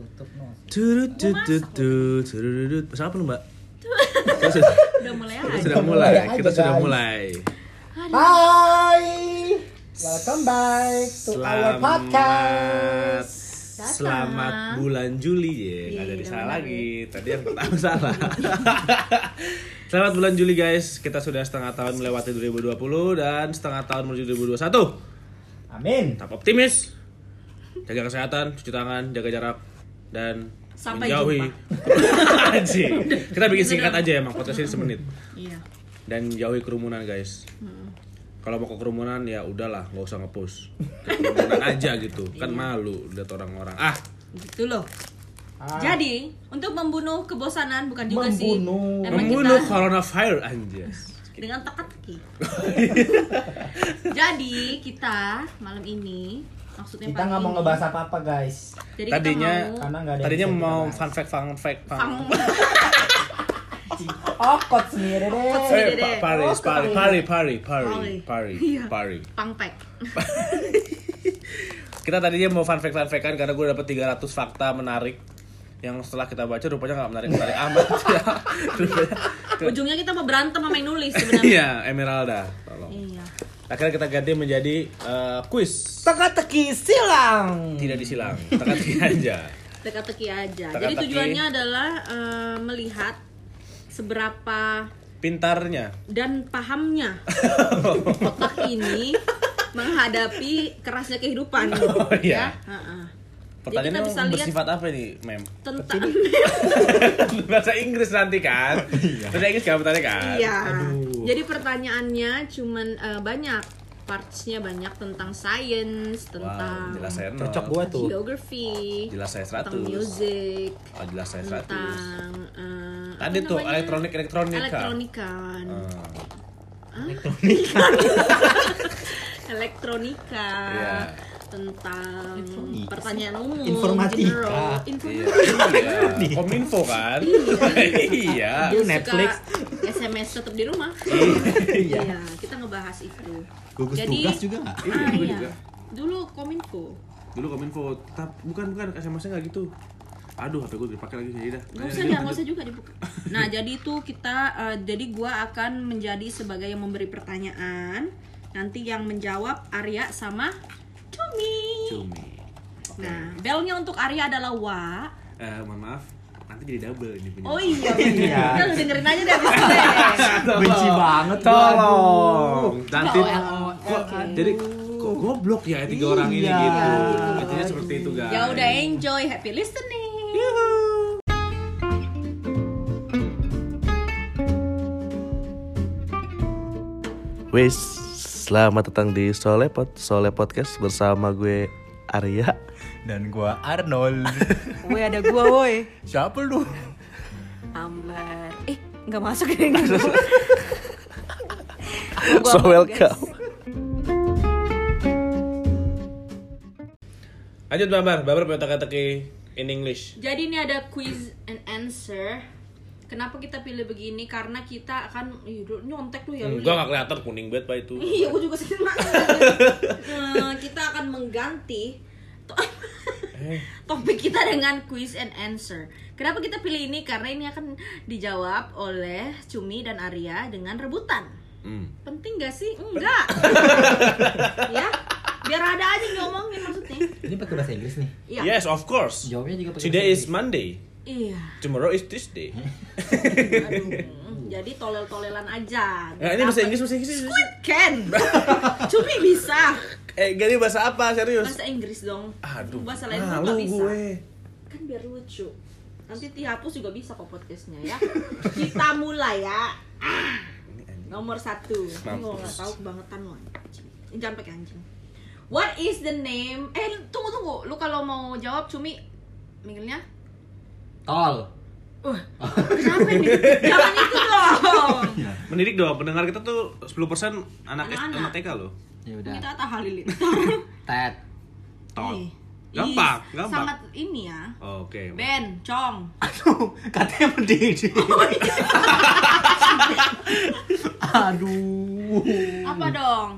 tutup no. Turut tutut tut, turut Masak apa lu mbak? Kita sudah, Udah mulai kita sudah Mulai kita sudah mulai. Hai, welcome back to our Selamat podcast. Datang. Selamat bulan Juli ya, nggak jadi udah salah lagi. Tadi yang pertama salah. Selamat bulan Juli guys, kita sudah setengah tahun melewati 2020 dan setengah tahun menuju 2021. Amin. Tetap optimis, jaga kesehatan, cuci tangan, jaga jarak, dan Sampai menjauhi. Anjing. Kita bikin singkat aja emang podcast ini semenit. Iya. Dan jauhi kerumunan guys. Kalau mau ke kerumunan ya udahlah, nggak usah ngepost. Ke kerumunan aja gitu, kan malu lihat orang-orang. Ah, Gitu loh. Ah, Jadi, untuk membunuh kebosanan bukan juga sih. Membunuh. Emang membunuh kita coronavirus anjas. dengan teka-teki. Jadi, kita malam ini maksudnya kita nggak mau ngebahas apa-apa guys. Jadi Tadinya- mau Karena nggak ada. Tadinya mau fun fact, fun fact, fun. Fang- Okot sendiri deh. Okot Eh, sendiri. pa- pari, Oh, pari, pari, pari, pari, Pari. pari, Iya. pari. pangpek. Kita tadinya mau fun fact, fun fact kan karena gue dapet 300 fakta menarik yang setelah kita baca rupanya nggak menarik menarik amat ya. Rupanya- Ujungnya kita mau berantem sama yang nulis sebenarnya. Iya, Emeralda, tolong. Iya. Akhirnya kita ganti menjadi eh, quiz. Teka-teki silang. Tidak disilang, teka-teki aja. Teka-teki aja. Jadi Teka-teki. tujuannya adalah eh, melihat seberapa Pintarnya. dan pahamnya otak ini menghadapi kerasnya kehidupan Oh, iya. ya. Heeh. Pertanyaannya kita bisa lihat bersifat apa nih, Mem? tentang Bahasa Inggris nanti kan? Bahasa Inggris kamu tanya kan? iya. Aduh. Jadi pertanyaannya cuman eh, banyak partsnya banyak tentang science, tentang jelas saya. Cocok gua tuh. geography, Jelas saya 100. tentang music, Oh, jelas saya 100. tentang eh, Tadi tuh namanya? elektronik elektronika. elektronika. Ah, elektronika Iya. tentang pertanyaan umum Informatika. general, Iya. informatika Iya. Kominfo kan? Iya. Dia Netflix. SMS tetap di rumah Iya. iya kita ngebahas itu Gugus Jadi- tugas juga nggak? Iya, ah, iya. juga. dulu kominfo Dulu Kominfo, tap, bukan bukan SMS-nya nggak gitu. Aduh, HP gue dipakai lagi jadi dah. nggak usah ya nggak usah juga dibuka nah jadi itu kita eh, jadi gua akan menjadi sebagai yang memberi pertanyaan nanti yang menjawab Arya sama Cumi Cumi. nah belnya untuk Arya adalah wa Eh, mohon maaf, nanti jadi double ini punya. Oh iya, Iya. Udah lu dengerin aja deh abis ini. Benci banget Tolong. Nanti kok jadi kok goblok ya tiga orang ini Iya. gitu. Gitu. Intinya seperti itu, guys. Ya udah enjoy, happy listening. Wes, selamat datang di Solepot, Sole Podcast bersama gue Arya. Dan gua Arnold. Woi ada gua woi. Siapa lu? Ambar. Eh, nggak masuk ini. So welcome. Lanjut Babar, Babar punya teka-teki in English. Jadi ini ada quiz and answer. Kenapa kita pilih begini? Karena kita akan lu nyontek lu ya lu. Gua gak kelihatan kuning banget pak itu. Iya, gua juga sih Eh, Kita akan mengganti to- Eh, topik kita dengan quiz and answer. Kenapa kita pilih ini? Karena ini akan dijawab oleh Cumi dan Arya dengan rebutan. hmm. Penting gak sih? Enggak. ya, biar ada aja yang ngomongin maksudnya. Ini pakai bahasa Inggris nih. Iya. Yes, of course. Jawabnya juga pakai Today bahasa is Monday. Iya. Tomorrow is Tuesday. Aduh. Jadi tolel-tolelan aja. Nah, ini bahasa Inggris, bahasa Inggris. Inggris. Ken. Cumi bisa. Eh, gini bahasa apa? Serius? Bahasa Inggris dong. Aduh, Bahasa lain nggak bisa. gue. Kan biar lucu. Nanti dihapus juga bisa kok podcastnya ya. Kita mulai ya. Ah. Nomor satu. Ini Mampus. gua nggak tahu kebangetan lo. anjing. Ini Jangan pakai anjing. What is the name? Eh tunggu tunggu. Lu kalau mau jawab Cumi, minggirnya Tol. Uh, kenapa nih? Jangan itu dong. Mendidik dong, pendengar kita tuh 10% anak Anak-anak. anak TK loh. Ya udah. Kita tak halilintar. Tet. Ih. Gampang, gampang. Sama ini ya. Oke. Ben, Cong. Aduh, katanya mendidik. Aduh. Apa dong?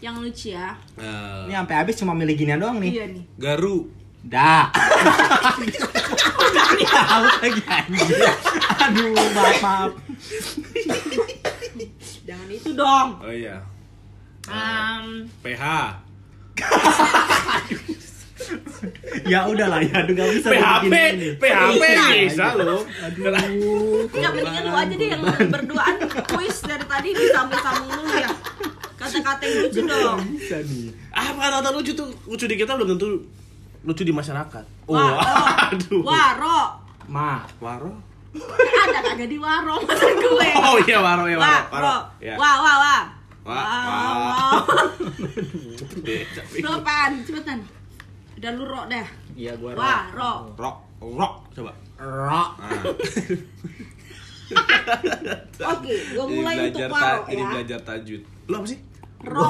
Yang lucu ya. Eh, Ini sampai habis cuma milih ginian doang nih. Iya nih. garu. Da. Tahu lagi anjir. Aduh, maaf, maaf. Jangan itu dong. Oh iya. Um, PH. Ya udahlah ya, aduh gak bisa PHP. PHP Iya. bisa lo. Aduh. ya mendingan lu aja deh yang berduaan kuis dari tadi disambung-sambung dulu ya. Kata-kata yang lucu dong. Bisa nih. Ah, kata-kata lucu tuh lucu di kita belum tentu lucu di masyarakat. Oh, Wah, aduh. Waro. Ma. Waro. Ada kagak di waro masa gue. Oh iya waro ya waro. Waro. Ya. Wah, wah, wah. Wah, Wah, wah. wah. Beda, Lu apaan? Cepetan. Udah lu ro dah. Iya, gua Wah, ro. Rock, rock, coba. Rok. Ah. Oke, gua Jadi mulai untuk belajar waro ya. belajar tajwid. Lu apa sih? Ro.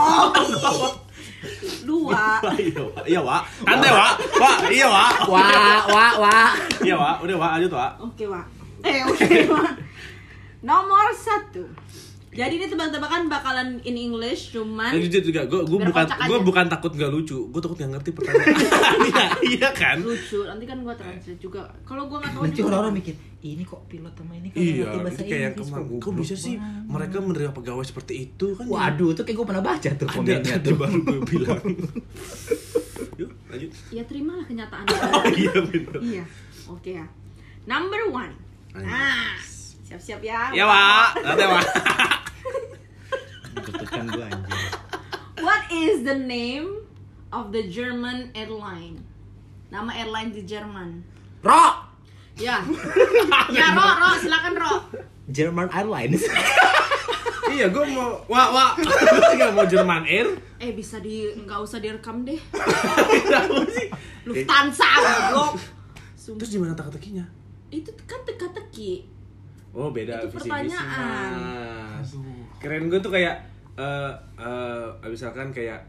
Dua. Iya, Wak. Iya, Wak. Santai, Wak. Wak, iya, Wak. Wah, wah, wah. Iya, Wak. Udah, Wak. Lanjut, Wak. Oke, Wak. Eh, oke, Wak. Nomor satu. Jadi ini tebak-tebakan bakalan in English, cuman Lanjut juga. Gue gue Biar bukan gue aja. bukan takut nggak lucu. Gue takut nggak ngerti pertanyaan. Iya, iya kan? lucu. Nanti kan gua translate juga. Kalau gua nggak tahu Nanti orang-orang mikir, ini kok pilot sama ini kan Iya, ngerti bahasa itu kayak Inggris, kemarin. Kok bisa sih banget." mereka menerima pegawai seperti itu kan? ya? Waduh, tuh kayak gue pernah baca tuh komennya ada tuh. baru gue bilang. Yuk, lanjut. Ya terimalah kenyataan. Oh iya benar. iya. Oke ya. Number one. Nah, siap-siap ya. Ya, Wak. Nanti, Wak. Tutupkan gue anjir. What is the name of the German airline? Nama airline di Jerman. Rok! Ya. ya, Ro, Ro, silakan Ro. German Airlines. Iya, gue mau Wak, Wak. Enggak mau Jerman Air. Eh bisa di nggak usah direkam deh. Kenapa sih? Lufthansa goblok. Sumpah. Terus gimana teka-tekinya? Itu kan teka-teki. Oh beda Itu visi pertanyaan. Mas. Keren gue tuh kayak eh eh misalkan kayak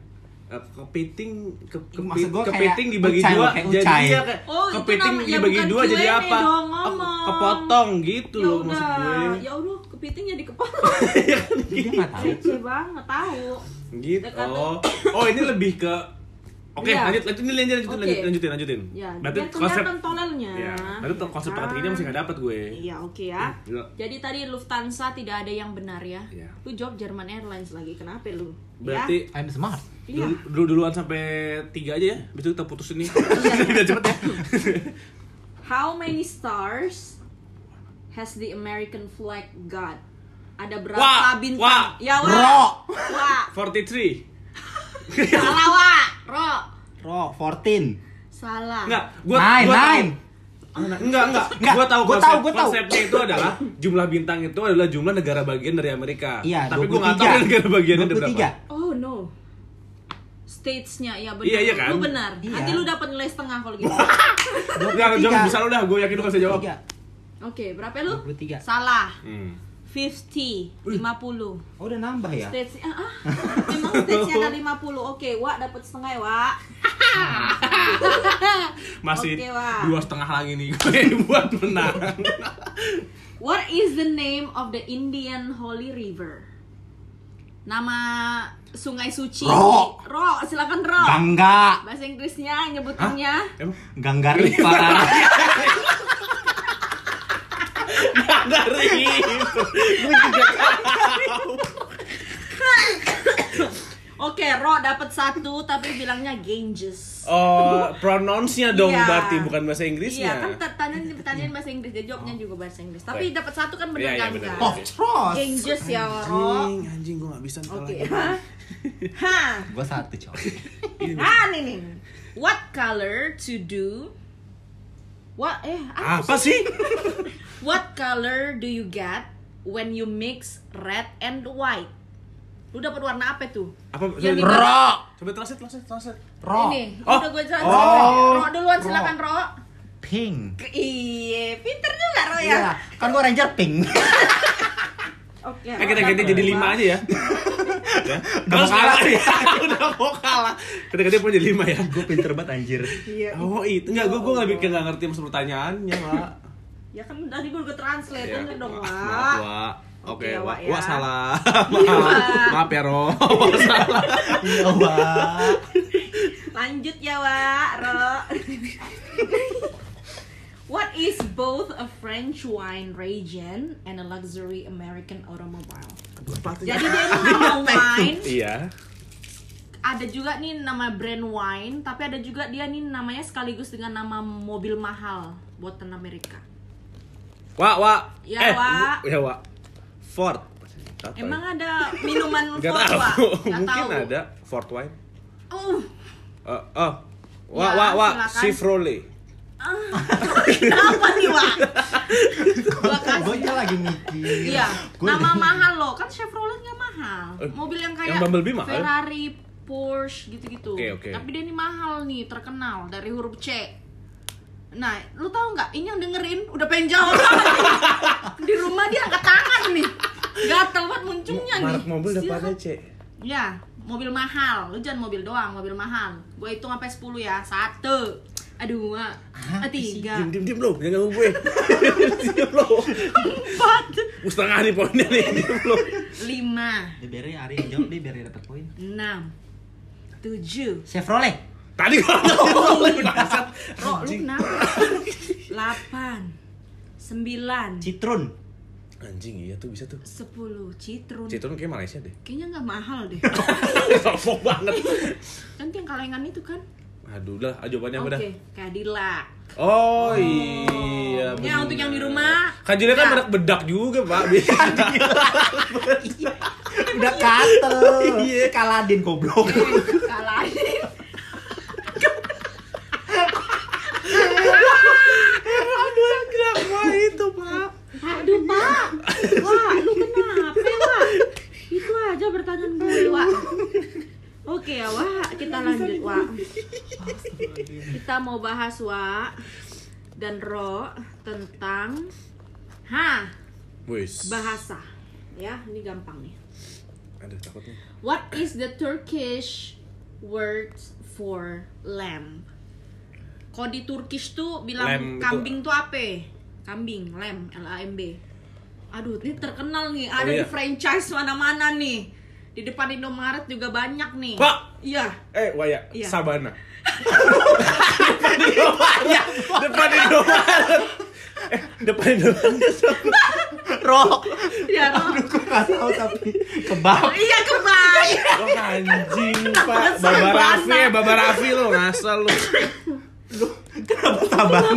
eh, kepiting ke, ke, kepiting dibagi ucai dua loh, kayak jadi ucai. ya kayak Oh, kepiting nama- ya dibagi dua jadi apa? dong, Oh, kepotong gitu Ya loh maksud gue. udah, ya udah kepiting jadi kepala. Dia nggak tahu. Receh banget tahu. Gitu. Oh. Oh, ini lebih ke Oke, Iya. lanjut lanjut lanjut lanjutin, Oke. lanjut, lanjutin lanjutin. Ya, Berarti biar konsep tonelnya. Ya, berarti tuh konsep teka-tekinya masih nggak dapet gue. Iya, oke ya. Iya. Jadi tadi Lufthansa tidak ada yang benar ya. Iya. Lu jawab German Airlines lagi. Kenapa lu? Berarti I'm smart. ya? Iya. dulu, dulu duluan sampai tiga aja ya, besok kita putus ini. Iya. Biar cepet ya. How many stars has the American flag got? Ada berapa Wah, bintang? wah, ya, wah. Ro. Wah. 43. Salah, wah. Ro. Ro, 14. Salah. Enggak, gua Nine, gua tahu. nine. Enggak, enggak, enggak. Enggak, Gua tahu gua konsep, tahu, gua tahu. konsepnya itu adalah jumlah bintang itu adalah jumlah negara bagian dari Amerika. Iya, Tapi 23. gua enggak tahu negara bagiannya ada berapa. 23. Oh no. States-nya ya benar. Iya, iya kan? Lu benar. Iya. Nanti lu dapat nilai setengah kalau gitu. Enggak, jangan bisa lu dah, gua yakin lu bisa jawab. 23. Oke, berapa lu? 23. Salah. Hmm. 50, 50. Oh, udah nambah ya? Stage ah, ah. memang stage ada 50. Oke, Wak dapat setengah ya, Wak. Masih Oke, Wak. dua setengah lagi nih gue buat menang. What is the name of the Indian Holy River? Nama sungai suci. Ro. Ro, silakan Ro. Gangga. Bahasa Inggrisnya nyebutannya. Gangga River. enggak gitu. Gue juga tahu. Oke, Ro dapat satu tapi bilangnya Ganges. Oh, pronounce-nya dong Iya. berarti bukan bahasa Inggrisnya. Iya, kan pertanyaan pertanyaan bahasa Inggris, dia jawabnya juga bahasa Inggris. Tapi dapat satu kan benar Iya, iya, kan? benar. Kak? Of course. Ganges ya, Ro. Anjing, anjing gue gak bisa Oke. kalah. Hah. Gua satu, coy. Ah, nih nih. What color to do? What eh Apa sih? What color do you get when you mix red and white? Lu dapat warna apa tuh? Apa? Yang coba- di- Ro. Coba translate, translate, translate. Ro. Ini, Oh. udah gue jelasin. Oh. Ro duluan Ro. silakan Ro. Pink. Iya, pinter juga Ro ya. Iya, kan gua Ranger pink. Oke. Eh kita ganti jadi lima aja ya. ya. Udah mau kalah. ya. Udah mau kalah. Kita ganti pun jadi lima ya. Gua pinter banget anjir. Iya. Oh itu enggak, gue gue nggak bikin nggak ngerti maksud pertanyaannya, Pak. Ya kan tadi gue udah translate Ya, bener dong, Wak. Maaf, Wak. Oke, Oke, Wak, Wak. ya. Wak salah. Iya, Maaf. Wak. Maaf ya, Ro. Wak salah. Iya, Wak. Lanjut ya, Wak. Ro. What is both a French wine region and a luxury American automobile? Jadi dia ini nama wine, Iya. ada juga nih nama brand wine, tapi ada juga dia nih namanya sekaligus dengan nama mobil mahal buatan Amerika. Wak, wak. Ya, eh, Wak. bu- Ya, wak. Ford. Apa Emang ya? ada minuman tahu. Wak? Nggak Mungkin tahu. ada Ford wine. Uh, Oh, oh. Wak, Ya, wak, wak. silakan. Chevrolet. kenapa nih, Wak? Gue lagi mikir. Iya, nama mahal loh. Kan Chevrolet nggak mahal. Eh, Mobil yang kayak yang Bumblebee mahal? Ferrari, Porsche gitu-gitu. Oke, oke. Tapi dia ini mahal nih, terkenal dari huruf C. Nah, lu tahu nggak? Ini yang dengerin udah pengen jawab Di rumah dia angkat tangan nih. Gatel banget muncungnya nih. Merek mobil depannya C. Ya, mobil mahal. Lu jangan mobil doang, mobil mahal. Gue hitung sampai 10 ya. Satu. Aduh, dua. Tiga. Diam, diam, diam lo. Jangan gue. diam lo. Empat. Gue setengah nih poinnya nih. Diam lo. Lima. Dia biar Ari yang jawab, dia dapat poin. Enam. Tujuh. Chevrolet. Tadi gue ngomong. Bangsat. Ro, lu kenapa? Delapan. Sembilan. Citrun. Anjing iya tuh bisa tuh. Sepuluh. Citrun. Citrun kayak Malaysia deh. Kayaknya nggak mahal deh. Sombong banget. Kan yang kalengan itu kan? Aduh lah, jawabannya apa Oke, dah? Cadillac. Oh iya. Ya, bener. untuk yang di rumah. Kan jadi kan merek bedak juga, Pak. Udah katel. Iya, Kaladin goblok. Kalahin. Aduh, kenapa itu, Pak? Aduh, Pak. Wah, lu kenapa, Wak? Itu aja pertanyaan gue, Wak. Oke ya, Wak. Kita lanjut, Wak. Kita mau bahas, Wak. Dan Ro tentang ha, Wis. bahasa. Ya, ini gampang nih. Aduh, takut nih. What is the Turkish word for lamb? Kalau di Turkish tuh bilang Lamb itu- kambing tuh apa? Kambing, lamb, L A M B. Aduh, ini terkenal nih. Ada Oh, iya. di franchise mana-mana nih. Di depan Indomaret juga banyak nih. Pak! Iya. Eh, Waya, Iya. Sabana. depan Indomaret. Depan Indomaret. Eh, depan Indomaret. Rok. Iya, Ro. Gue gak tahu tapi kebab. Iya, kebay. Lo anjing, Pak. Baba Raffi, ya, Baba Raffi lo ngasal lo. Kenapa sabana?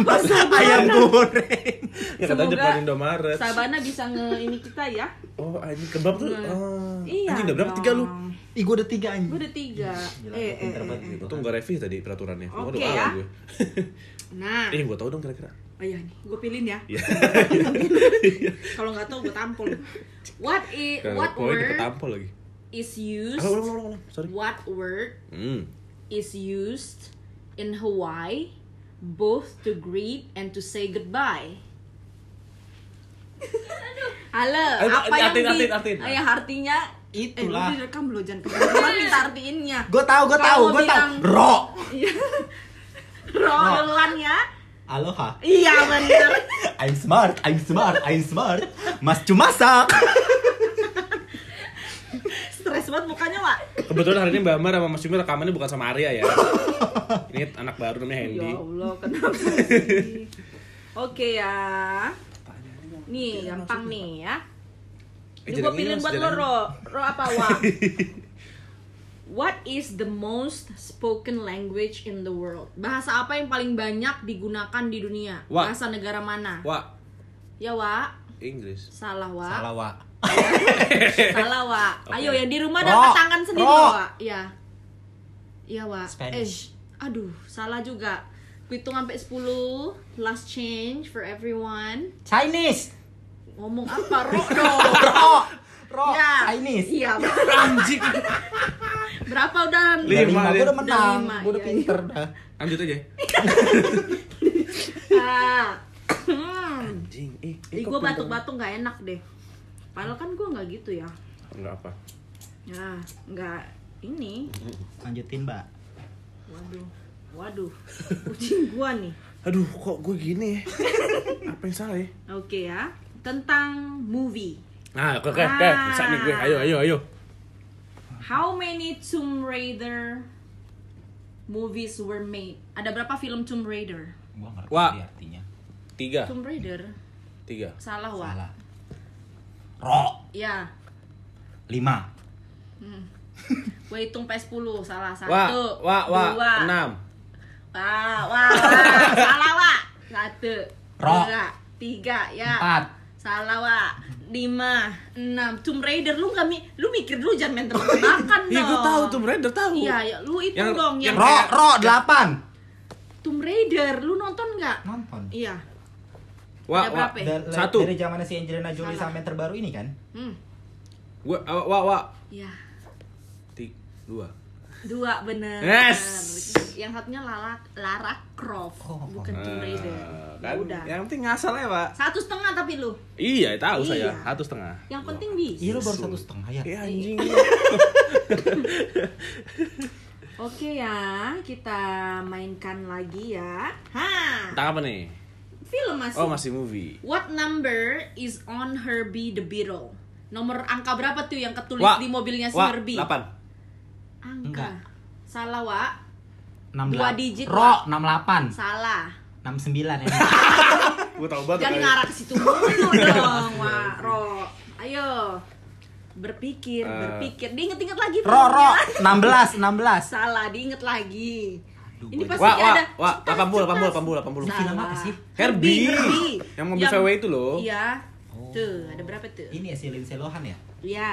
Ayam goreng. Ya kata depan Indomaret. Sabana bisa nge ini kita ya. Oh, anjing kebab tuh. Nah. Oh. Iya. Anjing udah berapa? Tiga lu? Ih, gue udah tiga anjing. Gue udah tiga. Gila, eh, eh, eh, banget eh. gitu. Gue review tadi peraturannya. Oke udah ya. gue. Nah, Eh, gue tau dong kira-kira. oh iya nih, gue pilihin ya. Iya. Kalau nggak tahu gue tampol. What i Kalau what word tampol lagi. is used? What word Hmm. is used in Hawaii both to greet and to say goodbye? Halo, apa yang artiin, di artiin, artiin. Ah, ya artinya Itulah. Eh, direkam lo jangan kebetulan minta artiinnya. Gue tahu, gue tahu, gue tahu. bilang- Ro. Rolan ya? Aloha. Iya bener. I'm smart, I'm smart, I'm smart. Mas cuma masak. Stres banget mukanya, Wak. Kebetulan hari ini Mbak Amar sama Mas Yumi rekamannya bukan sama Arya ya. Ini anak baru namanya Ya Hendy. Allah, kenapa sih? Oke ya. Nih, gampang nih ya. Eh, Ini gue pilih buat lo, Ro. Ro apa, Wak? What is the most spoken language in the world? Bahasa apa yang paling banyak digunakan di dunia? Wak. Bahasa negara mana? Wah, Ya, Wak. Inggris. Salah, Wak. Salah, Wak. Salah, Wak. Ayo, yang di rumah Ro. dapat tangan sendiri, Ro. Wak. Iya. Iya, Wak. Spanish. Eh, aduh, salah juga. Hitung sampai 10. Last change for everyone. Chinese. Ngomong apa, Ro dong? Ro. Ro. Ya. Chinese. Iya. Anjing. Berapa udah? Lima, gue udah menang. Gue udah iya, pinter dah. Lanjut aja. Ah. Hmm. Anjing. Eh, Ih, gue batuk-batuk nggak enak deh. Padahal kan gue nggak gitu ya. Enggak apa. Ya, nggak ini. Lanjutin, Mbak. Waduh, waduh. Kucing gua nih. Aduh, kok gue gini ya? Apa yang salah ya? Oke ya. Tentang movie. Nah, oke, oke, oke. Bisa nih gue. Ayo, ayo, ayo. How many Tomb Raider movies were made? Ada berapa film Tomb Raider? Gua ngerti Wah. artinya. Tiga. Tomb Raider. Tiga. Salah, Wak. Salah. Ro. Ya. Lima. Gue hitung P10, salah. Satu, Wah, wah, wah. dua. Enam. Wah, wah, wah. salah, Wak. Satu, Ro. dua, tiga, ya. Empat. Salah, Wak. Lima, enam. Tomb Raider, lu gak mi lu mikir dulu jangan main tebak-tebakan dong. Iya, gue tahu Tomb Raider tahu. Iya, ya, lu itu Yang- dong yang, yang Ro, Ro delapan. Tomb Raider, lu nonton nggak? Nonton. Iya. Wah, wah. berapa? Da- Satu. Dari zamannya si Angelina Jolie Salah. sampai yang terbaru ini kan? Hmm. Gue, wah, wah, wah. Iya. Tiga, dua. Dua bener. Yes. Yang satunya Lara Lara Croft, Oh, bukan Tomb Raider. Eh, Ya kan, udah. yang penting ngasal ya, Pak. Satu setengah tapi lu. Iya, tahu saya. Iya. Satu setengah. Yang penting bisa. Iya lu baru satu setengah ya. Iya, anjing. Oke ya, kita mainkan lagi ya. Ha, Tentang apa nih? Film masih. Oh, masih movie. What number is on Herbie the Beetle? Nomor angka berapa tuh yang ketulis Wah, di mobilnya si wah, Herbie? delapan. Angka. Enggak. Salah, Wak. Enam Dua delapan. digit, Ro Wak. enam delapan. Salah. Enam sembilan ya. Gue tau banget. Jangan ngarah ke situ mulu dong, Wak. Ro. Ayo. Berpikir, Eh. berpikir. Diinget-inget lagi. Ro Ro filmnya. enam belas enam belas. Salah, diinget lagi. Aduh, Ini pasti Wah, wah, ada. wah, Cepat, 80, 80, cepat. 80, 80. Salah. Film apa sih? Herbie. Herbie. Yang mobil VW itu loh. Iya. Oh. Tuh, ada berapa tuh? Ini ya si Lindsay Lohan ya? Iya.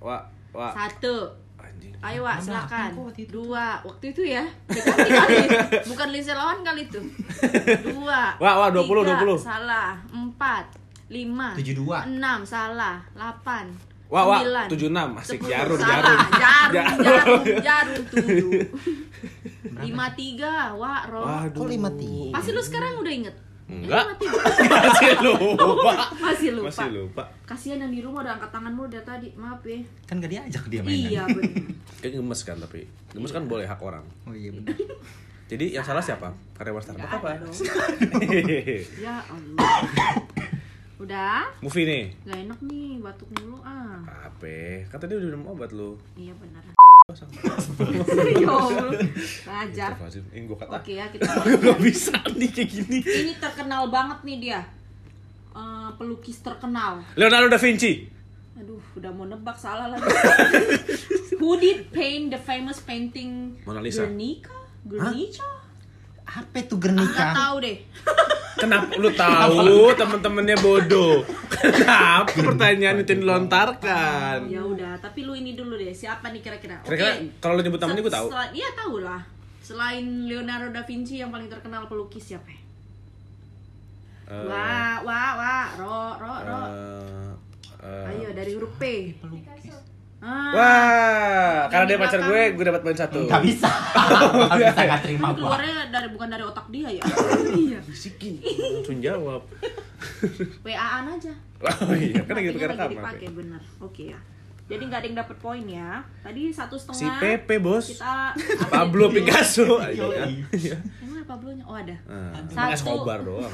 Wah, wah. Satu. Anjing. Ayo Wak, silakan. waktu itu. Dua. Waktu itu ya. Dekati kali. Bukan Lindsay Lohan kali itu. Dua. Wah, wah, 20, tiga, 20. Salah. Empat. Lima. Tujuh dua. Enam. Salah. Delapan. Wah, wah, sembilan, 76. Asik, sepuluh. jarum, jarum. Jarum, Jarum. jarum, jarum, tujuh. Lima tiga, Wak, Ro. Waduh. Kok lima tiga? Pasti lu sekarang udah inget? Enggak. Eh. Masih lupa. Masih lupa. Masih lupa. Kasihan yang di rumah udah angkat tangan mulu dari tadi. Maaf ya. Kan gak diajak dia mainan. Iya, bener. Kayak gemes kan tapi. Gemes kan boleh hak orang. Oh iya benar. Jadi yang salah siapa? Karyawan Starbucks apa? Ya Allah. Udah? Movie nih. Gak enak nih, batuk mulu ah. Apa? Kata dia udah minum obat lu. Iya benar. Pasang. Yo, ngajar. Ini gue kata. Oke ya, kita Gak bisa nih kayak gini. ini terkenal banget nih dia. Eh, pelukis terkenal. Leonardo da Vinci. Aduh, udah mau nebak salah lagi. Who did paint the famous painting Mona Lisa. Guernica? Guernica? Apa itu Gak Gernika? tahu deh. Kenapa lu tahu temen-temennya bodoh? Kenapa pertanyaan itu dilontarkan? Ya udah, tapi lu ini dulu deh. Siapa nih kira-kira? Oke. Kira-kira kalau lu nyebut namanya gue tahu. Iya tahu lah. Selain Leonardo da Vinci yang paling terkenal pelukis siapa? ya? Eh, Wah, wah, wah, ro, ro, ro. eh, eh, Ayo dari huruf P. Ah, Wah, karena dia di pacar gue, gue dapat poin satu. Gak bisa. Gak bisa gak terima gua. keluarnya dari bukan dari otak dia ya. iya. Bisikin, langsung jawab. WA-an aja. Oh iya, kan lagi pakai lagi rekaman. dipakai bener. Oke ya. Jadi nggak ada yang dapat poin ya. Tadi satu Si setengah. Pepe bos, Kita Pablo Picasso. Yoi. Iya. Emang ada Pablonya? Oh ada. Nah, Satu. Escobar doang.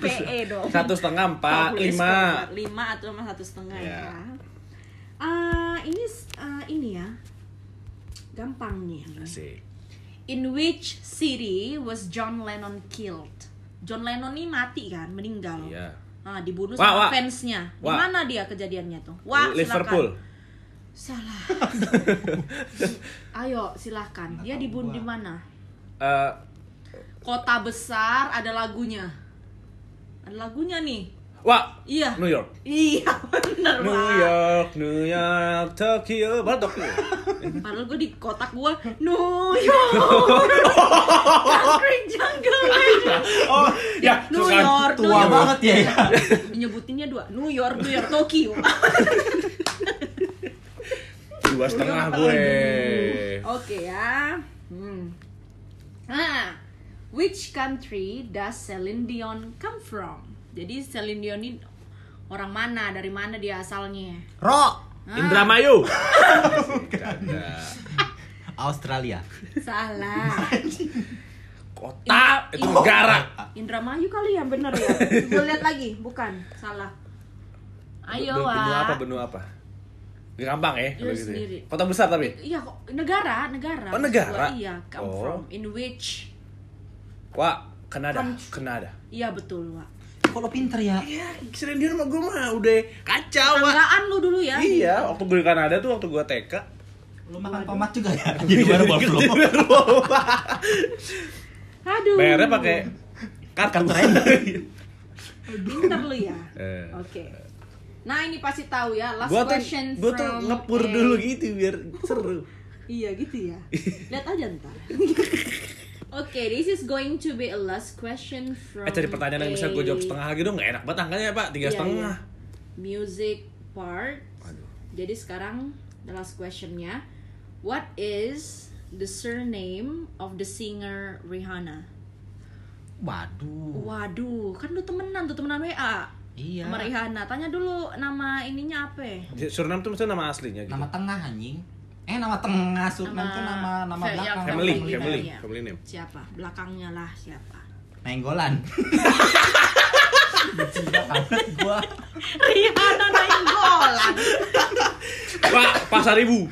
PE dong. Satu setengah empat, lima. Lima atau sama satu setengah Ya. Ya. Ah, ini ah, ini ya. Gampang nih. Asik. In which city was John Lennon killed? John Lennon ini mati kan, meninggal. Iya. Ah, dibunuh Wah, sama wah. fansnya. Di mana dia kejadiannya tuh? Wah, Liverpool. silakan. Salah. Ayo, silakan. Dia dibunuh di mana? Eh, Kota besar ada lagunya. Ada lagunya nih. Wah, Iya. New York. Iya, bener New Wak. York, New York, Tokyo, mana Tokyo? Padahal gue di kotak gue New York Concrete Jungle Oh, ya, New suka- York New Tua York banget ya. ya. Nyebutinnya dua New York, New York, Tokyo Dua setengah gue. Oke ya hmm. Nah Which country does Celine Dion come from? Jadi Celine Dion ini orang mana? Dari mana dia asalnya? Ro. Indramayu. Canda. Australia. Salah Kota Indra- itu negara. Indramayu kali ya bener ya Gue lihat lagi bukan salah Ayo Be- Benua apa? Benua apa? Gampang ya kalau gitu. ya. sendiri. Kota besar tapi. Iya kok negara, negara. Oh, negara? Gua, Iya, come Oh. from in which Wah, Kanada. Kanada. Iya betul, Wak. Kok lo pinter ya? Iya, sering dia sama gue mah udah kacau, Wak. Tanggaan lu dulu ya. Iya, waktu gue di Kanada tuh waktu gue TK. Lo makan tomat juga ya? Jadi baru buffalo. Aduh. Bayarnya pakai kartu. Pinter lu ya. Eh. Oke. Nah, ini pasti tahu ya. Last Gua tuh, question gua tuh ngepur a- dulu gitu biar seru. Iya gitu ya. Lihat aja ntar. Oke, this is going to be a last question from Eh cari pertanyaan yang bisa gue jawab setengah lagi dong, nggak enak banget angkanya pak, tiga Iya, setengah. iya. Music part. Aduh. Jadi sekarang the last questionnya, what is the surname of the singer Rihanna? Waduh. Waduh, kan lu temenan tuh temenan WA. Iya. Sama Rihanna. Tanya dulu nama ininya apa? Suriname tuh maksudnya nama aslinya gitu. Nama tengah anjing. Eh nama tengah Surnan tuh nama nama Fa- belakang. yang Family, family, family, iya. family name. Siapa? Belakangnya lah siapa? Nenggolan. Benci banget gua. Rihanna Nainggolan. Pak, pasar ibu.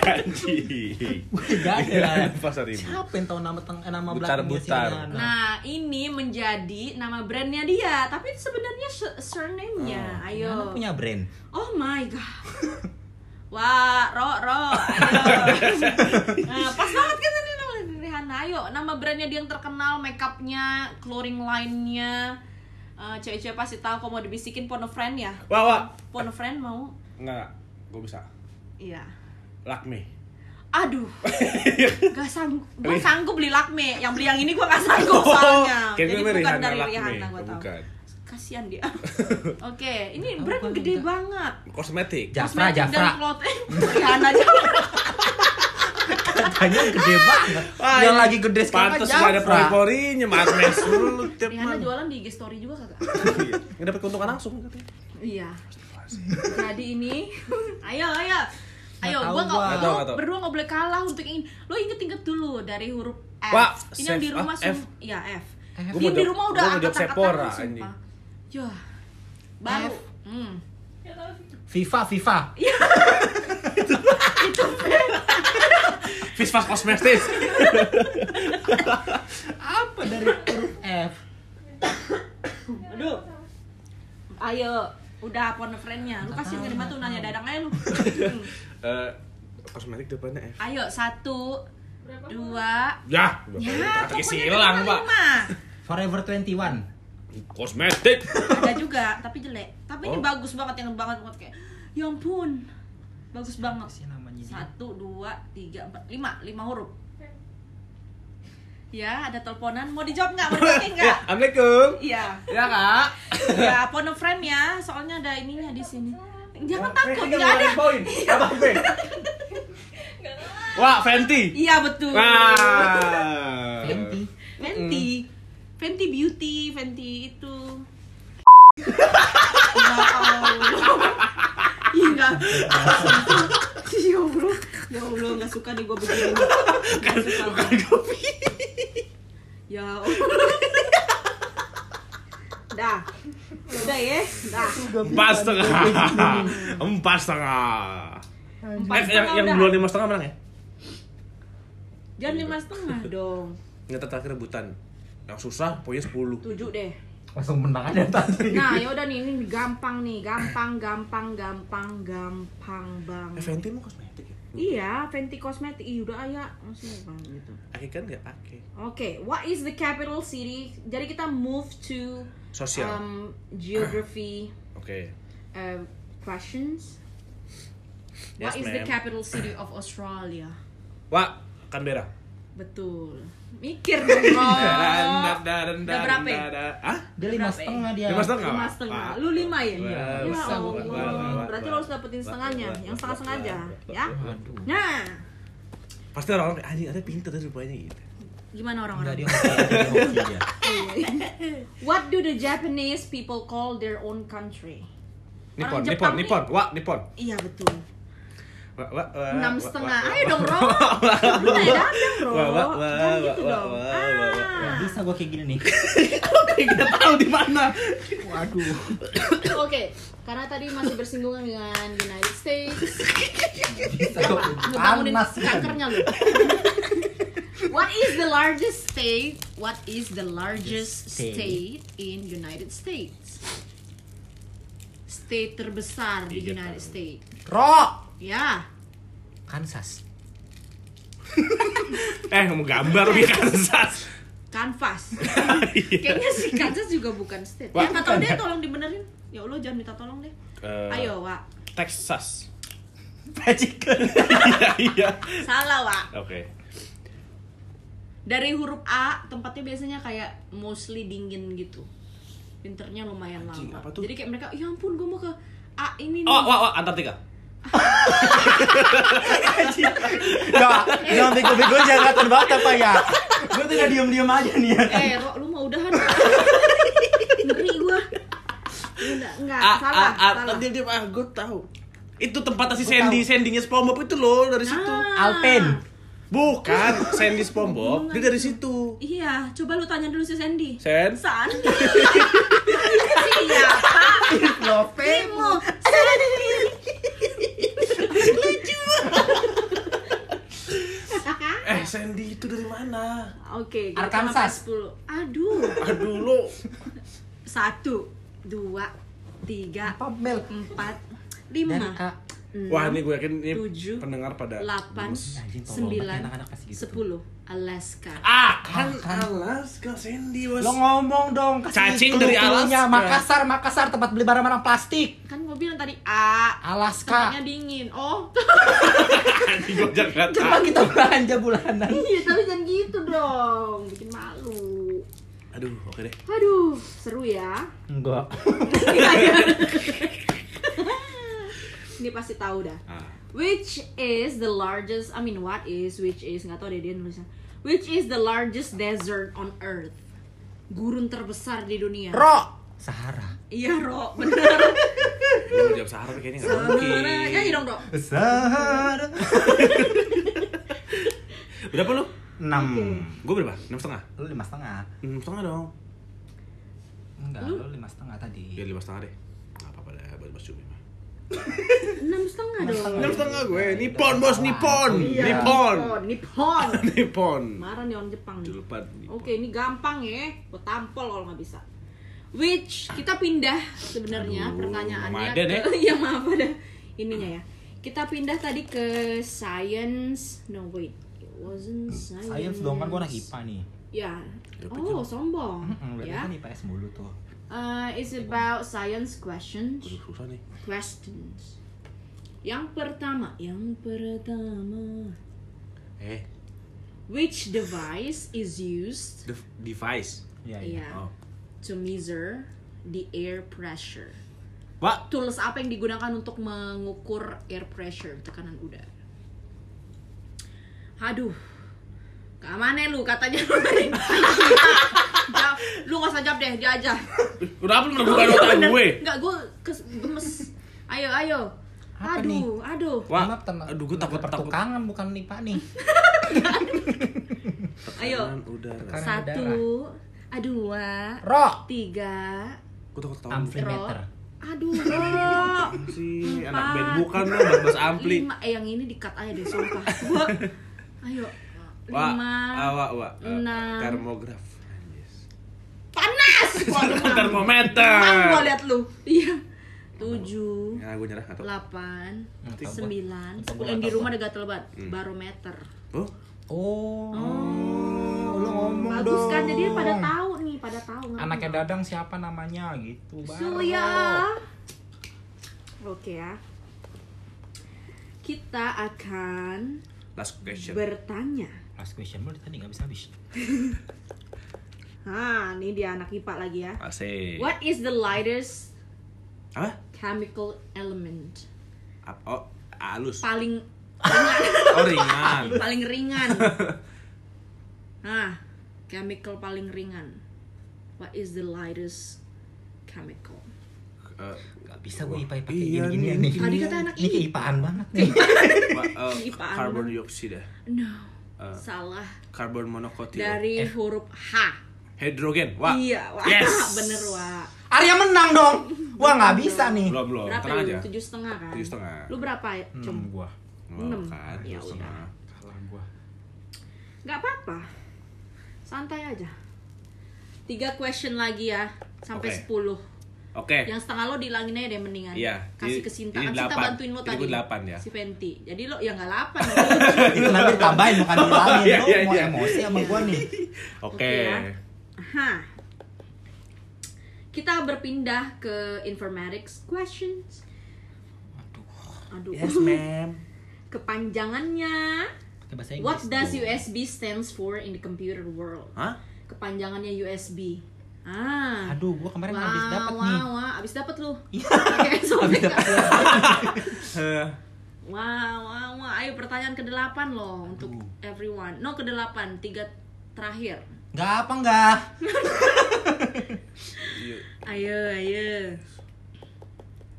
Anjing. Gak ada. Pasar ibu. Siapa yang tahu nama teng eh, nama Butar, belakangnya butar. Nah, ini menjadi nama brandnya dia, tapi sebenarnya su- surname-nya. Rihanna Ayo. punya brand. Oh my god. Wah, Ro, Ro, ayo. Nah, pas banget kan ini nama Rihanna. Ayo, nama brandnya dia yang terkenal, makeupnya, clothing line-nya. Eh, cewek-cewek pasti tahu kalau mau dibisikin Pono Friend ya. Wah, wah. Pono Friend mau? Enggak, gue bisa. Iya. Lakme. Aduh, gak sanggup. Gue sanggup beli Lakme. Yang beli yang ini gue gak sanggup soalnya. Kayak Jadi bukan dari. Rihanna gue tahu. Bukan. Kasian dia. Oke, ini Tahu brand kan gede juga. banget. Kosmetik. Jafra, Kosmetik dan Jafra. clothing. Rihanna Jafra. Katanya gede banget. Wah, yang lagi gede sekarang Pantes gak ada pori-porinya, Magnes dulu tiap Rihanna jualan di IG story juga kagak? Iya. Nggak dapat keuntungan langsung katanya. Iya. Jadi ini, ayo ayo. Ayo, gua nggak berdua nggak boleh kalah untuk ini. Lo inget-inget dulu dari huruf F. Wah, ini yang di F, rumah ah, sum, F. ya F. F. Gua di jawab- rumah udah angkat-angkatan sumpah. Yah. Baru. F. Hmm. FIFA, FIFA. Fisfas Kosmetis. Apa dari huruf F? Aduh. Ayo, udah phone friend-nya. Lu kasih ngirim tuh nanya dadang aja lu. Hmm. Eh, kosmetik depannya F. Ayo, satu, dua, Ya, ya, pokoknya silang, Pak. Forever 21. Kosmetik. Ada juga, tapi jelek. Tapi ini Oh. bagus banget yang banget banget kayak. Ya ampun, bagus banget. Sih namanya. Satu, dua, tiga, empat, lima, lima huruf. Ya, ada teleponan. Mau dijawab nggak? Mau Ya, nggak? Assalamualaikum. Iya. Ya, Kak. Ya, phone a friend ya. Soalnya ada ininya di sini. Jangan takut, nggak ada. ngeluarin poin. Apa, Fe? Wah, Fenty. Iya betul. Wah. Fenty. Fenty. Fenty Beauty, Fenty itu. ya Allah. Enggak. Ya Allah. Ya Allah, enggak suka nih gue begini. Enggak suka. Bukan kopi. Ya Allah. Dah. Udah ya. Dah. Empat setengah. Empat setengah. Empat Eh, yang yang duluan lima setengah menang ya? Jangan lima setengah dong. Yang terakhir rebutan. Yang susah, pokoknya sepuluh. Tujuh deh. Langsung menang aja tadi. Nah, ya udah nih, ini gampang nih, gampang, gampang, gampang, gampang Eh, banget. Fenty mau kosmetik ya? Iya, Fenty Cosmetic. Ih, udah ayah. Maksudnya apa gitu. Aki kan nggak pakai. Oke, what is the capital city? Jadi kita move to Sosial. um, geography Oke. uh, questions. What Yes, is the capital city of Australia? Wah, Canberra. Betul. Mikir dong, bro. Udah berapa ya? Hah? Dia lima ya? setengah dia. Lima setengah? Lima setengah. Lu lima ya? Wah, Ya Allah. Berarti lo harus dapetin setengahnya. Yang setengah aja, wah, ya. Nah, Pasti orang-orang kayak anjing ada pinter tuh rupanya gitu. gimana orang-orang? dia. What do the Japanese people call their own country? Nippon, Nippon, Nippon. Wah, Nippon. Iya betul. Wah, wah, wah, enam setengah ayo dong bro lu naik dadang bro Wah, wah, wah, jangan gitu wah, dong. Ah. Bisa gua kayak gini nih. Kayak kita tahu di mana. Waduh. oke karena tadi masih bersinggungan dengan United States ngebangunin kan. kankernya lu What is the largest state? What is the largest State. state in United States? State terbesar di United. States. Ro. Ya, Kansas. Eh, mau gambar di Kansas. Kansas. Iya. Kayaknya si Kansas juga bukan state. Wah, ya tahu deh, tolong dibenerin. Ya Allah, jangan minta tolong deh. Eh, Ayo, Wak. Texas. Magic. Iya, iya. Salah, Wak. Oke. Dari huruf A, tempatnya biasanya kayak mostly dingin gitu. Winternya lumayan Anjing, lama. apa tuh? Jadi kayak mereka, ya ampun, gue mau ke A ini nih. Oh, wah, wah, Antartika. Enggak, jangan bego-bego jangan kelihatan banget apa ya. Gue tuh udah diem-diem aja nih ya. Eh, Ro, lu mau udahan? Ngeri gua. Enggak, enggak, Ah, salah, ah, ah, salah. dia dia ah, gue tahu. Itu tempatnya si Sandy. Sandy-nya SpongeBob itu loh dari situ. Alpen. Bukan, Sandy SpongeBob, dia dari situ. Iya, coba lu tanya dulu si Sandy. Sen, Sandy. Siapa? Lope. Sandy. eh Sandy itu dari mana? Oke okay, Arkansas. 10 aduh. Aduh lo. Satu dua tiga Apa, Mel? empat lima. Dan, uh, 6, Wah ini gue yakin ini 7, pendengar pada 8, 9, 10. Alaska. Ah kan, kan, kan. Alaska Cindy was... Lo ngomong dong Cacing dari Alaska. Makassar, Makassar tempat beli barang-barang plastik. Kan gue bilang tadi A Alaska. Tempatnya dingin. Oh. Gue jangan Coba kita belanja bulanan. Iya tapi jangan gitu dong. Bikin malu. Aduh, oke okay deh. Aduh, seru ya. Enggak. Ini pasti tahu dah. Ah. Which is the largest, I mean what is, which is, nggak tahu deh dia nulisnya. Which is the largest desert on earth? Gurun terbesar di dunia. Ro. Sahara. Iya, Ro, bener. Gue mau jawab Sahara tapi kayaknya nggak mungkin. Sahara. Nyanyi dong, Ro. Sahara. Berapa lu? Enam. Gue berapa? Enam setengah. Lu lima setengah. Enam setengah dong. Enggak, Lu? lima setengah tadi. Ya lima setengah deh. Gak apa-apa deh buat Mas Cumi mah. Enam setengah dong. Enam setengah gue. Nippon bos, Nippon. Iya, Nippon. Nippon. Nippon. Marah nih orang Jepang nih. Oke, ini gampang ya. Gue tampol kalau nggak bisa. Which kita pindah sebenarnya pertanyaannya ke ya. ya maaf ada ininya ya. Kita pindah tadi ke science. No wait, it wasn't science. Science dong kan gua anak IPA nih. Ya. Oh, sombong. Heeh, berarti Ya. kan IPS mulu tuh. Uh, it's about science questions. Aduh susah nih. Questions. Yang pertama, yang pertama. Eh, Which device is used the device. Iya, iya. yeah, Oh. to measure the air pressure? Wah, Tools apa yang digunakan untuk mengukur air pressure, tekanan udara? Aduh. Keamane lu katanya lu. Jawab. Lu gak usah jawab deh, dia aja. kenapa lu menemukan otak gue? Enggak, gue kes gemes. Ayo, ayo. Apa aduh, nih? aduh. Wah, Maaf, tem- aduh gue takut takut. pertukangan bukan IPA nih. Ayo. Udara. Satu, dua, Ro. tiga, Gue takut tahu. Amplimeter. aduh, bro. sih anak band bukan lo bahas ampli. Lima, eh yang ini dikat aja deh, sumpah. Gua, ayo. Wah, Lima, ah, wah, wah. Eh, enam. termograf. Panas. Termometer. Demam gua liat lu. Iya. Tujuh, Ya, gue nyerah atau? delapan, gua. sembilan, sepuluh. Yang di rumah ada gatel banget. Hmm. Barometer. Oh, Oh. Lu ngomong Bagus dong. kan? Jadi pada tahu nih, pada tahu. Anaknya? Dadang siapa namanya gitu. Surya. Oke ya. Kita akan last question. bertanya. Last question lu tadi nggak bisa habis. Nah, ini dia anak IPA lagi ya. Asik. What is the lightest Apa? chemical element? Ap- Oh, halus. Paling ringan. Oh, ringan. paling ringan. Nah, chemical paling ringan. What is the lightest chemical? eh, Gak bisa gue IPA kayak Iya, gini-gini nih, nih. Tadi kata anak Ini kayak IPA. IPAan banget eh, Ipaan. karbon dioksida No. Eh. Salah. karbon monokotil Dari Eh. huruf H. hidrogen wah Iya, wah. yes Bener, Wak. Arya menang dong. Wah nggak bisa nih. belum belum Berapa tenang lu? aja Tujuh setengah kan? Tujuh setengah. Lu berapa ya? Hmm, Cum? gua Enam. kan Ya setengah kalah gua. Gak apa-apa. Santai aja. Tiga question lagi ya. Sampai sepuluh. oke Yang setengah lo dihilangin aja deh mendingan. Iya, Kasih ke Sinta. Kan Sinta bantuin lo tadi. gua delapan ya. Si Fenty. Jadi lo ya nggak delapan. Itu nanti tambahin bukan dihilangin. Iya, Lu iya, mau iya. emosi sama gua nih. oke ya. Aha. Kita berpindah ke informatics questions. Aduh. Yes, ma'am. Kepanjangannya. Pakai bahasa Inggris. What does. USB stands for in the computer world? Hah? Kepanjangannya USB. Ah. Aduh, gua kemarin Wah, habis dapat wah, nih. wah, abis dapat lu. Iya. Pakai sobek. Eh, Wah, wah, wah. Ayo pertanyaan ke-8 loh untuk everyone. No, ke-8, tiga terakhir. Nggak apa nggak? Ayo, ayo.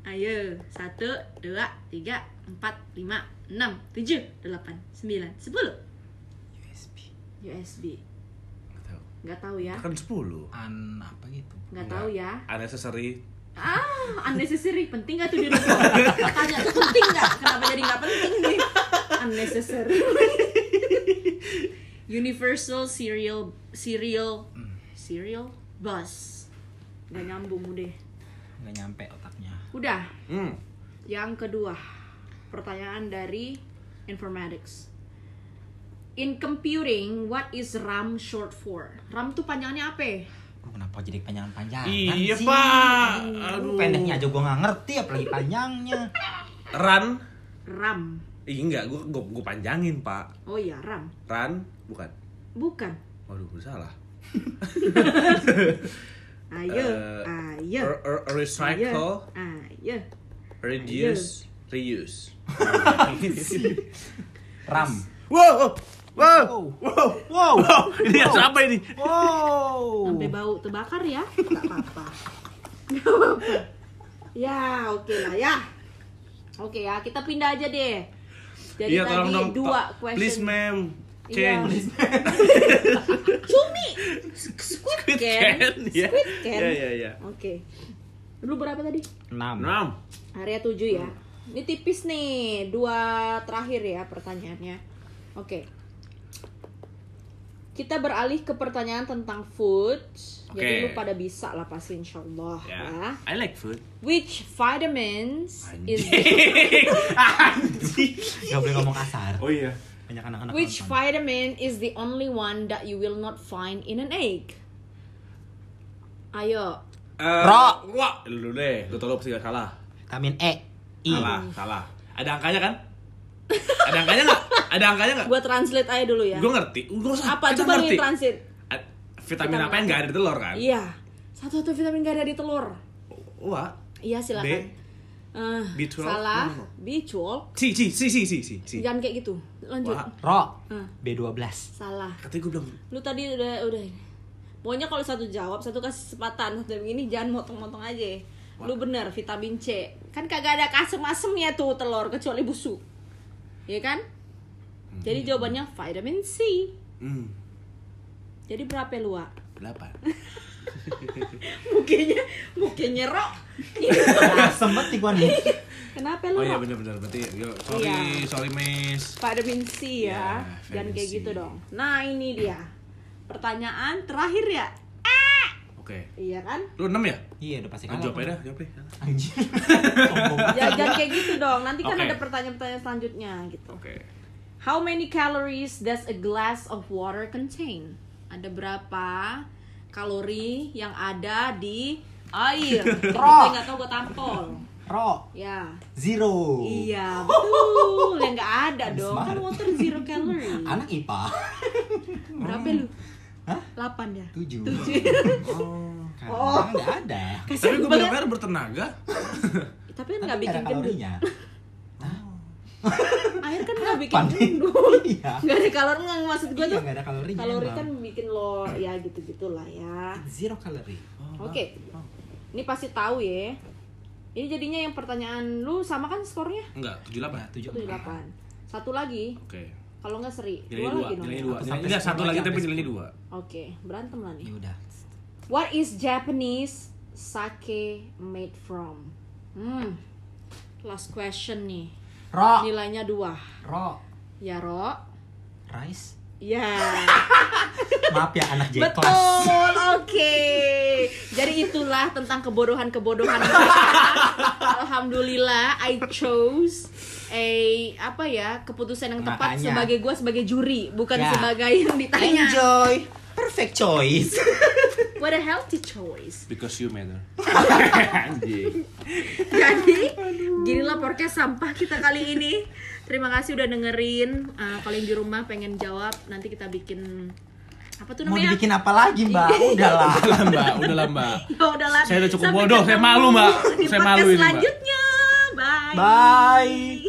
Ayo. Satu, dua, tiga, empat, lima, enam, tujuh, delapan, sembilan, sepuluh. USB. USB. nggak tahu. Nggak tahu ya? kan 10 An apa gitu? Nggak tahu ya? unnecessary Ah, unnecessary. Penting nggak tuh di rumah? Tanya penting nggak? Kenapa jadi nggak penting nih? Unnecessary. Universal Serial Serial Serial Bus. Gak nyambung udah. Nggak nyampe otaknya. Udah. hmm Yang kedua, pertanyaan dari informatics. In computing, what is RAM short for? RAM tuh panjangannya apa? Kenapa jadi panjangan-panjangan Iya, sih? Pak. Aduh. Pendeknya aja gua nggak ngerti, apalagi panjangnya. run RAM. Ih, enggak, gua, gua, gua panjangin, Pak. Oh iya, RAM. Run, bukan. Bukan. Waduh, salah. Ayo, Eh, ayo. re- re- recycle, Ayo. reduce, reuse. RAM. Wow, wow, Wow. Wow. wow. Ini apa ini? Wow. Sampai bau terbakar ya? Gak apa-apa. Ya, oke lah ya. Oke ya, kita pindah aja deh. Jadi Iya, tadi tolong dua question. Please, ma'am. Iya. Change. Cumi. Squid Squid can. can, ya. Squid can. Iya, iya, iya. Oke. Lu berapa tadi? 6. Enam. Area 7 ya. Ini tipis nih, dua terakhir ya pertanyaannya. Oke. Kita beralih ke pertanyaan tentang food. Jadi Oke. lu pada bisa lah pasti insyaallah Ya. ya. I like food. Which vitamins is Gak boleh ngomong kasar. Oh iya. Banyak anak-anak which nonton. vitamin is the only one that you will not find in an egg? Ayo. Eh, Ro. Wah, lu deh. Lu tau lu pasti gak salah. Vitamin E. I. Salah, salah. Ada angkanya kan? Ada angkanya nggak? Ada angkanya nggak? Gua translate aja dulu ya. Gue ngerti. Gue usah. Apa coba lu ngerti. translate? A- Vitamin apa yang nggak ada di telur kan? Iya. Satu-satu vitamin gak ada di telur. Wah. Iya silakan. Eh, B12? Salah. No, no, no. B12. Si, si, si, si, si, si. si. Jangan kayak gitu. Lanjut. Wah. Ro. Eh, B12. salah. Katanya gue bilang. Lu tadi udah udah. Pokoknya kalau satu jawab, satu kasih kesempatan, satu begini jangan motong-motong aja. Lu bener vitamin C. Kan kagak ada kasem-asemnya tuh telur kecuali busuk. Iya kan? Jadi jawabannya vitamin C. Hmm. Jadi berapa lu, Wak? Berapa? Mukanya, mukanya Ro. Asem banget nih gua nih. Kenapa lu, Oh iya benar-benar berarti. Yo, sorry, Iya. sorry, Miss. Vitamin C ya. Ya, Jangan vitamin kayak C. gitu dong. Nah, ini dia. Pertanyaan terakhir ya. Oke. Iya kan? Lu 6 ya? Iya, udah pasti Ah, kalah. jawab aja jawab deh. Anjir. Ya, jangan kayak gitu dong. Nanti kan Oke. ada pertanyaan-pertanyaan selanjutnya gitu. Oke. How many calories does a glass of water contain? Ada berapa kalori yang ada di air? Kita nggak tahu gue tampol. Ro. Ya. Zero. Iya, betul. Yang nggak ada dong. Smart. Kan water zero calorie. Anak IPA. Berapa lu? Hah? 8 ya? Tujuh. Oh. Karena nggak ada. Tapi Kasian gue benar-benar bertenaga. Tapi kan Tapi nggak bikin gendut. Air kan nggak bikin Pan. gendut. Iya. Nggak ada kalori nggak maksud gue Iya, tuh. nggak ada kalorinya. Kalori emang. kan bikin lo ya gitu gitulah ya. zero kalori. Oke. Ini pasti tahu ya. Ini jadinya yang pertanyaan lu sama kan skornya? Enggak, 78. tujuh 78. Satu lagi, Oke. kalau nggak seri. Dua dua, lagi dong. nilainya dua. Enggak, satu lagi tapi nilainya dua. Oke, berantem lah nih. Ya udah. What is Japanese sake made from? Hmm. Last question nih. Ro, Nilainya dua. ro, Ya, Ro. rice. Ya. Maaf ya anak J Betul, oke. Jadi itulah tentang kebodohan-kebodohan. Alhamdulillah, I chose a apa ya keputusan yang tepat Makanya. sebagai gue sebagai juri, bukan Ya. sebagai yang ditanya. Enjoy. Perfect choice. What a healthy choice. Because you matter. Anjing. Jadi, ginilah podcast sampah kita kali ini. Terima kasih udah dengerin. Uh, kalau yang di rumah pengen jawab, nanti kita bikin apa tuh Mau namanya? dibikin apa lagi, Mbak? Udahlah. Udahlah mbak, udahlah mbak. Ya udahlah. Saya udah cukup Sampai bodoh, saya malu, Mbak. Di Saya malu ini, Mbak. selanjutnya. Bye. Bye.